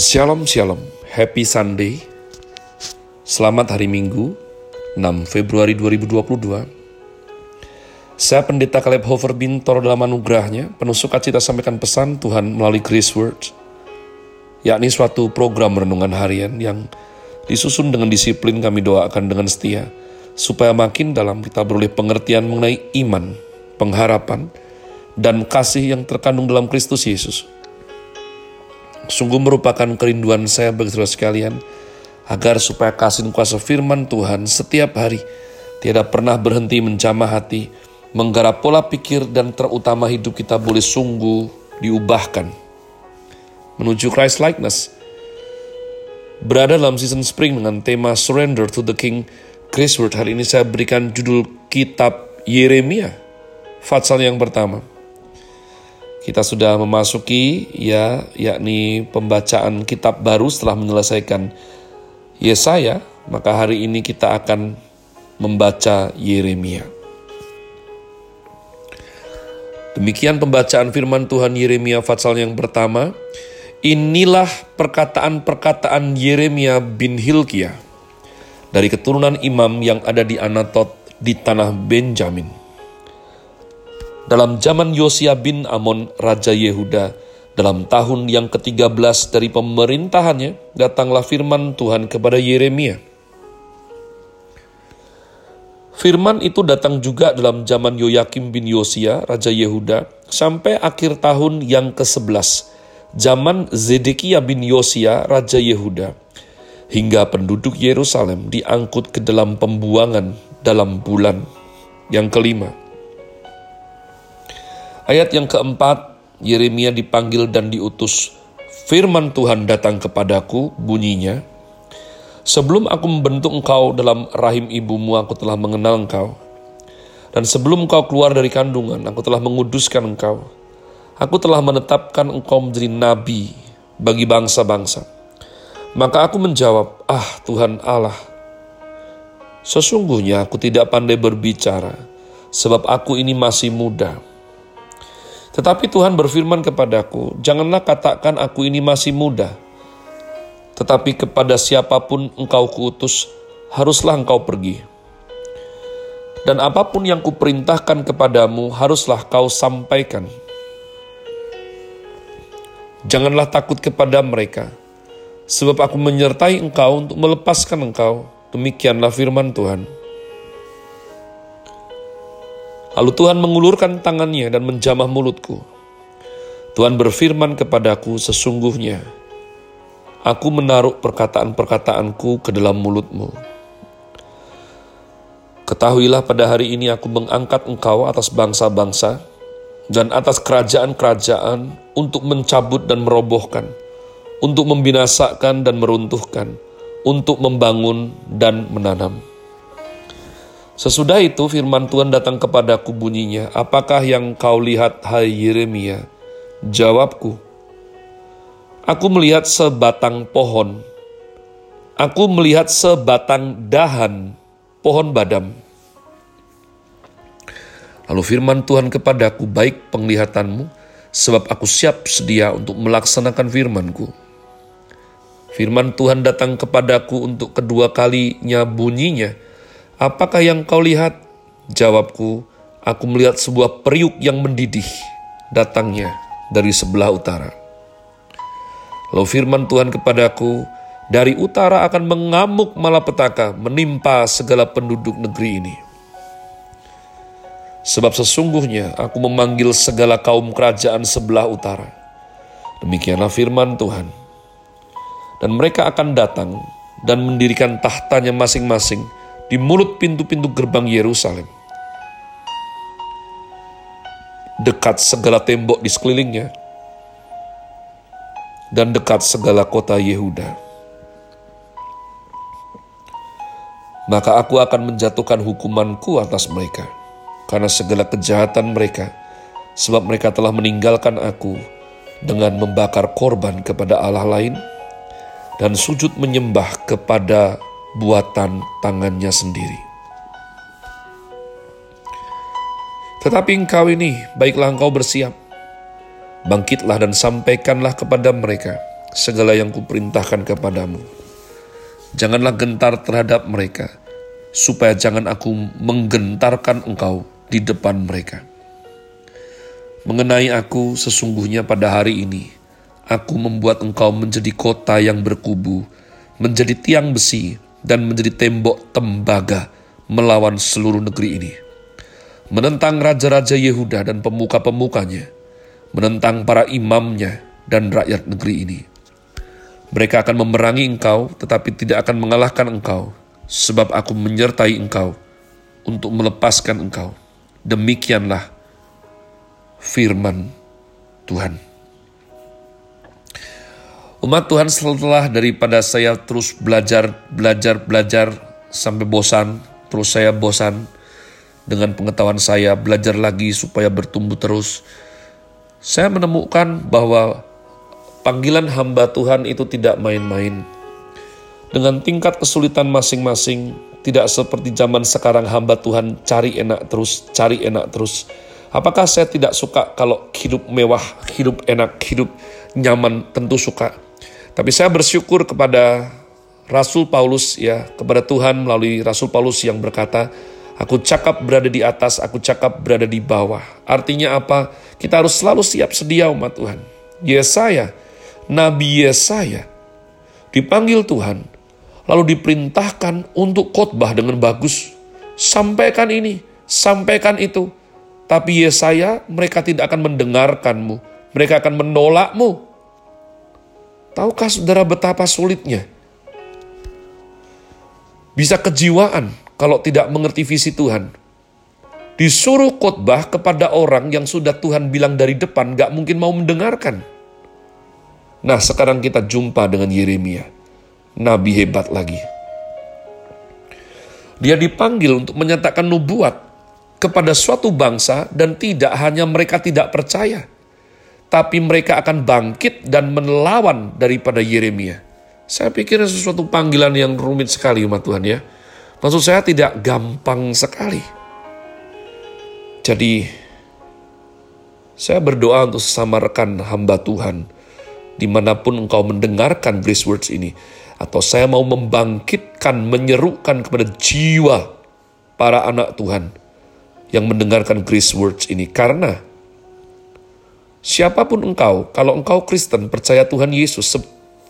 Shalom Shalom, Happy Sunday. Selamat hari Minggu 6 Februari 2022 Saya Pendeta Caleb Hofer Bintor dalam anugerahnya Penuh sukacita sampaikan pesan Tuhan melalui Grace Word yakni suatu program renungan harian yang disusun dengan disiplin kami doakan dengan setia supaya makin dalam kita beroleh pengertian mengenai iman, pengharapan, dan kasih yang terkandung dalam Kristus Yesus Sungguh merupakan kerinduan saya bagi saudara sekalian, agar supaya kasih kuasa firman Tuhan setiap hari tidak pernah berhenti menjamah hati, menggarap pola pikir dan terutama hidup kita boleh sungguh diubahkan menuju Christ likeness. Berada dalam season spring dengan tema Surrender to the King, Chris Word hari ini saya berikan judul kitab Yeremia, Fatsal yang pertama. Kita sudah memasuki ya yakni pembacaan kitab baru setelah menyelesaikan Yesaya, maka hari ini kita akan membaca Yeremia. Demikian pembacaan firman Tuhan Yeremia Fatsal yang pertama. Inilah perkataan-perkataan Yeremia bin Hilkiah dari keturunan imam yang ada di Anatot di tanah Benjamin. Dalam zaman Yosia bin Amon, Raja Yehuda, dalam tahun yang ke-13 dari pemerintahannya, datanglah firman Tuhan kepada Yeremia. Firman itu datang juga dalam zaman Yoyakim bin Yosia, Raja Yehuda, sampai akhir tahun yang ke-11, zaman Zedekia bin Yosia, Raja Yehuda, hingga penduduk Yerusalem diangkut ke dalam pembuangan dalam bulan yang kelima. Ayat yang keempat, Yeremia dipanggil dan diutus. Firman Tuhan datang kepadaku, bunyinya, Sebelum aku membentuk engkau dalam rahim ibumu, aku telah mengenal engkau. Dan sebelum engkau keluar dari kandungan, aku telah menguduskan engkau. Aku telah menetapkan engkau menjadi nabi bagi bangsa-bangsa. Maka aku menjawab, ah Tuhan Allah, sesungguhnya aku tidak pandai berbicara, sebab aku ini masih muda tetapi Tuhan berfirman kepadaku, "Janganlah katakan aku ini masih muda, tetapi kepada siapa pun engkau kuutus, haruslah engkau pergi. Dan apa pun yang kuperintahkan kepadamu, haruslah kau sampaikan. Janganlah takut kepada mereka, sebab aku menyertai engkau untuk melepaskan engkau." Demikianlah firman Tuhan. Lalu Tuhan mengulurkan tangannya dan menjamah mulutku. Tuhan berfirman kepadaku, sesungguhnya aku menaruh perkataan-perkataanku ke dalam mulutmu. Ketahuilah pada hari ini aku mengangkat engkau atas bangsa-bangsa dan atas kerajaan-kerajaan untuk mencabut dan merobohkan, untuk membinasakan dan meruntuhkan, untuk membangun dan menanam. Sesudah itu firman Tuhan datang kepadaku bunyinya, Apakah yang kau lihat hai Yeremia? Jawabku, Aku melihat sebatang pohon. Aku melihat sebatang dahan pohon badam. Lalu firman Tuhan kepadaku, baik penglihatanmu, sebab aku siap sedia untuk melaksanakan firmanku. Firman Tuhan datang kepadaku untuk kedua kalinya bunyinya, Apakah yang kau lihat? Jawabku, aku melihat sebuah periuk yang mendidih datangnya dari sebelah utara. Lalu firman Tuhan kepadaku, dari utara akan mengamuk malapetaka menimpa segala penduduk negeri ini. Sebab sesungguhnya aku memanggil segala kaum kerajaan sebelah utara. Demikianlah firman Tuhan. Dan mereka akan datang dan mendirikan tahtanya masing-masing di mulut pintu-pintu gerbang Yerusalem. Dekat segala tembok di sekelilingnya, dan dekat segala kota Yehuda. Maka aku akan menjatuhkan hukumanku atas mereka, karena segala kejahatan mereka, sebab mereka telah meninggalkan aku dengan membakar korban kepada Allah lain, dan sujud menyembah kepada buatan tangannya sendiri. Tetapi engkau ini, baiklah engkau bersiap. Bangkitlah dan sampaikanlah kepada mereka. segala yang kuperintahkan kepadamu. Janganlah gentar terhadap mereka, supaya jangan aku menggentarkan engkau di depan mereka. Mengenai aku, sesungguhnya pada hari ini, aku membuat engkau menjadi kota yang berkubu, menjadi tiang besi, dan menjadi tembok tembaga melawan seluruh negeri ini. Menentang raja-raja Yehuda dan pemuka-pemukanya, menentang para imamnya dan rakyat negeri ini. Mereka akan memerangi engkau, tetapi tidak akan mengalahkan engkau, sebab aku menyertai engkau untuk melepaskan engkau. Demikianlah firman Tuhan. Umat Tuhan setelah daripada saya terus belajar, belajar, belajar sampai bosan, terus saya bosan dengan pengetahuan saya, belajar lagi supaya bertumbuh terus. Saya menemukan bahwa panggilan hamba Tuhan itu tidak main-main. Dengan tingkat kesulitan masing-masing, tidak seperti zaman sekarang hamba Tuhan cari enak terus, cari enak terus Apakah saya tidak suka kalau hidup mewah, hidup enak, hidup nyaman? Tentu suka. Tapi saya bersyukur kepada Rasul Paulus ya, kepada Tuhan melalui Rasul Paulus yang berkata, Aku cakap berada di atas, aku cakap berada di bawah. Artinya apa? Kita harus selalu siap sedia umat Tuhan. Yesaya, Nabi Yesaya, dipanggil Tuhan, lalu diperintahkan untuk khotbah dengan bagus. Sampaikan ini, sampaikan itu. Tapi Yesaya, mereka tidak akan mendengarkanmu. Mereka akan menolakmu. Tahukah saudara betapa sulitnya? Bisa kejiwaan kalau tidak mengerti visi Tuhan. Disuruh khotbah kepada orang yang sudah Tuhan bilang dari depan gak mungkin mau mendengarkan. Nah sekarang kita jumpa dengan Yeremia. Nabi hebat lagi. Dia dipanggil untuk menyatakan nubuat kepada suatu bangsa dan tidak hanya mereka tidak percaya, tapi mereka akan bangkit dan melawan daripada Yeremia. Saya pikir sesuatu panggilan yang rumit sekali umat Tuhan ya. Maksud saya tidak gampang sekali. Jadi saya berdoa untuk sesama rekan hamba Tuhan di mana pun engkau mendengarkan Grace Words ini. Atau saya mau membangkitkan, menyerukan kepada jiwa para anak Tuhan yang mendengarkan Grace Words ini karena siapa pun engkau, kalau engkau Kristen percaya Tuhan Yesus, se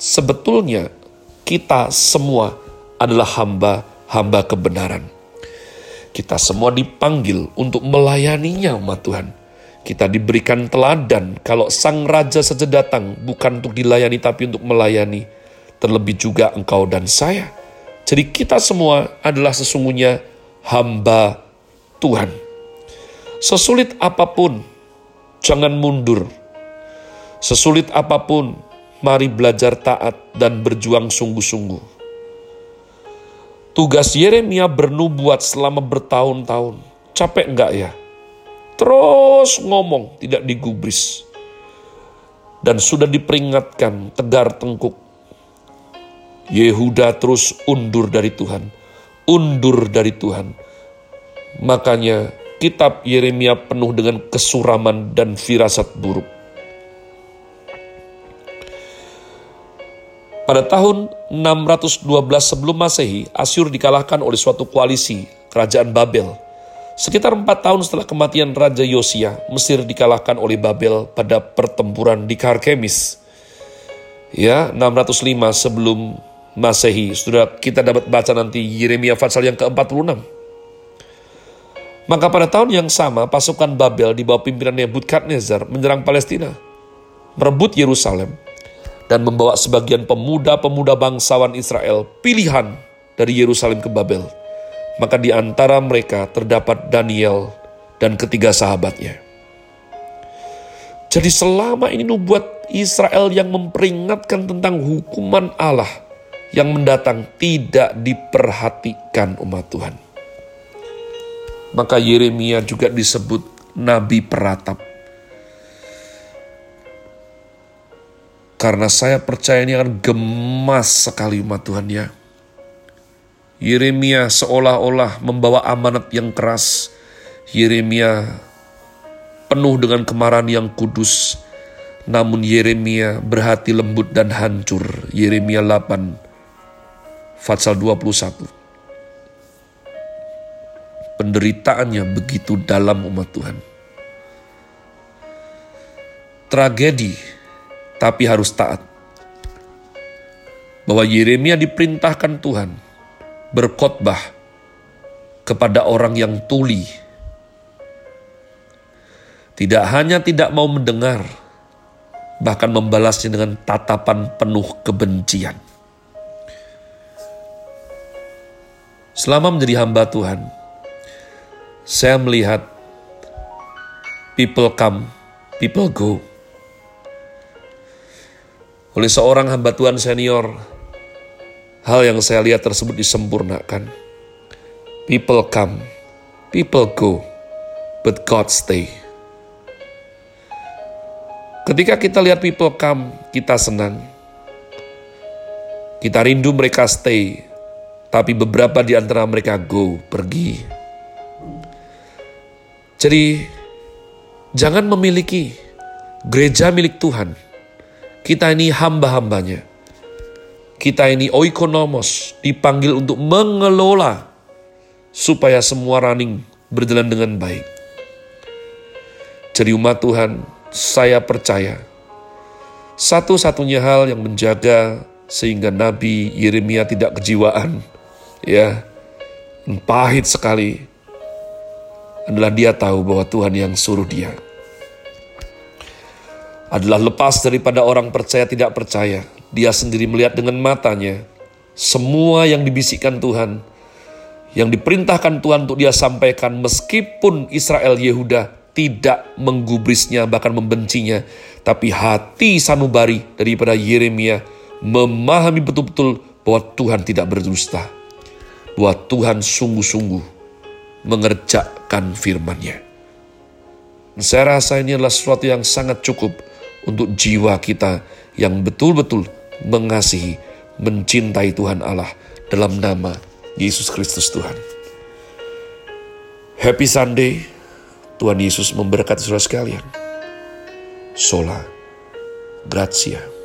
sebetulnya kita semua adalah hamba-hamba kebenaran. Kita semua dipanggil untuk melayaninya umat Tuhan. Kita diberikan teladan kalau sang raja saja datang bukan untuk dilayani tapi untuk melayani. Terlebih juga engkau dan saya. Jadi kita semua adalah sesungguhnya hamba Tuhan. Sesulit apa pun, jangan mundur. Sesulit apa pun, mari belajar taat dan berjuang sungguh-sungguh. Tugas Yeremia bernubuat selama bertahun-tahun. Capek enggak ya? Terus ngomong, tidak digubris. Dan sudah diperingatkan, tegar tengkuk. Yehuda terus undur dari Tuhan. Undur dari Tuhan. Makanya kitab Yeremia penuh dengan kesuraman dan firasat buruk. Pada tahun 612 sebelum Masehi, Asyur dikalahkan oleh suatu koalisi kerajaan Babel. Sekitar empat tahun setelah kematian Raja Yosia, Mesir dikalahkan oleh Babel pada pertempuran di Karkemis. Ya, 605 sebelum Masehi. Sudah kita dapat baca nanti Yeremia pasal yang ke-46. Maka pada tahun yang sama, pasukan Babel di bawah pimpinan Nebukadnezar menyerang Palestina, merebut Yerusalem, dan membawa sebagian pemuda-pemuda bangsawan Israel pilihan dari Yerusalem ke Babel. Maka di antara mereka terdapat Daniel dan ketiga sahabatnya. Jadi selama ini nubuat Israel yang memperingatkan tentang hukuman Allah yang mendatang tidak diperhatikan umat Tuhan maka Yeremia juga disebut nabi peratap. Karena saya percaya ini akan gemas sekali umat Tuhan ya. Yeremia seolah-olah membawa amanat yang keras. Yeremia penuh dengan kemarahan yang kudus. namun Yeremia berhati lembut dan hancur. Yeremia 8, Fatsal 21. Penderitaannya begitu dalam umat Tuhan. Tragedi, tapi harus taat. Bahwa Yeremia diperintahkan Tuhan berkhotbah kepada orang yang tuli. Tidak hanya tidak mau mendengar, bahkan membalasnya dengan tatapan penuh kebencian. Selama menjadi hamba Tuhan, saya melihat people come, people go. Oleh seorang hamba Tuhan senior, hal yang saya lihat tersebut disempurnakan. People come, people go, but God stay. Ketika kita lihat people come, kita senang. Kita rindu mereka stay, tapi beberapa di antara mereka go, pergi. Jadi, jangan memiliki gereja milik Tuhan. Kita ini hamba-hambanya. Kita ini oikonomos, dipanggil untuk mengelola supaya semua running berjalan dengan baik. Jadi umat Tuhan, saya percaya satu-satunya hal yang menjaga sehingga Nabi Yeremia tidak kejiwaan, ya, pahit sekali, adalah dia tahu bahwa Tuhan yang suruh dia. Adalah lepas daripada orang percaya tidak percaya. Dia sendiri melihat dengan matanya semua yang dibisikkan Tuhan, yang diperintahkan Tuhan untuk dia sampaikan meskipun Israel Yehuda tidak menggubrisnya bahkan membencinya. Tapi hati sanubari daripada Yeremia memahami betul-betul bahwa Tuhan tidak berdusta. Bahwa Tuhan sungguh-sungguh mengerjakan firman-Nya. Saya rasa ini adalah sesuatu yang sangat cukup untuk jiwa kita yang betul-betul mengasihi, mencintai Tuhan Allah dalam nama Yesus Kristus Tuhan. Happy Sunday. Tuhan Yesus memberkati saudara sekalian. Sola. Grazie.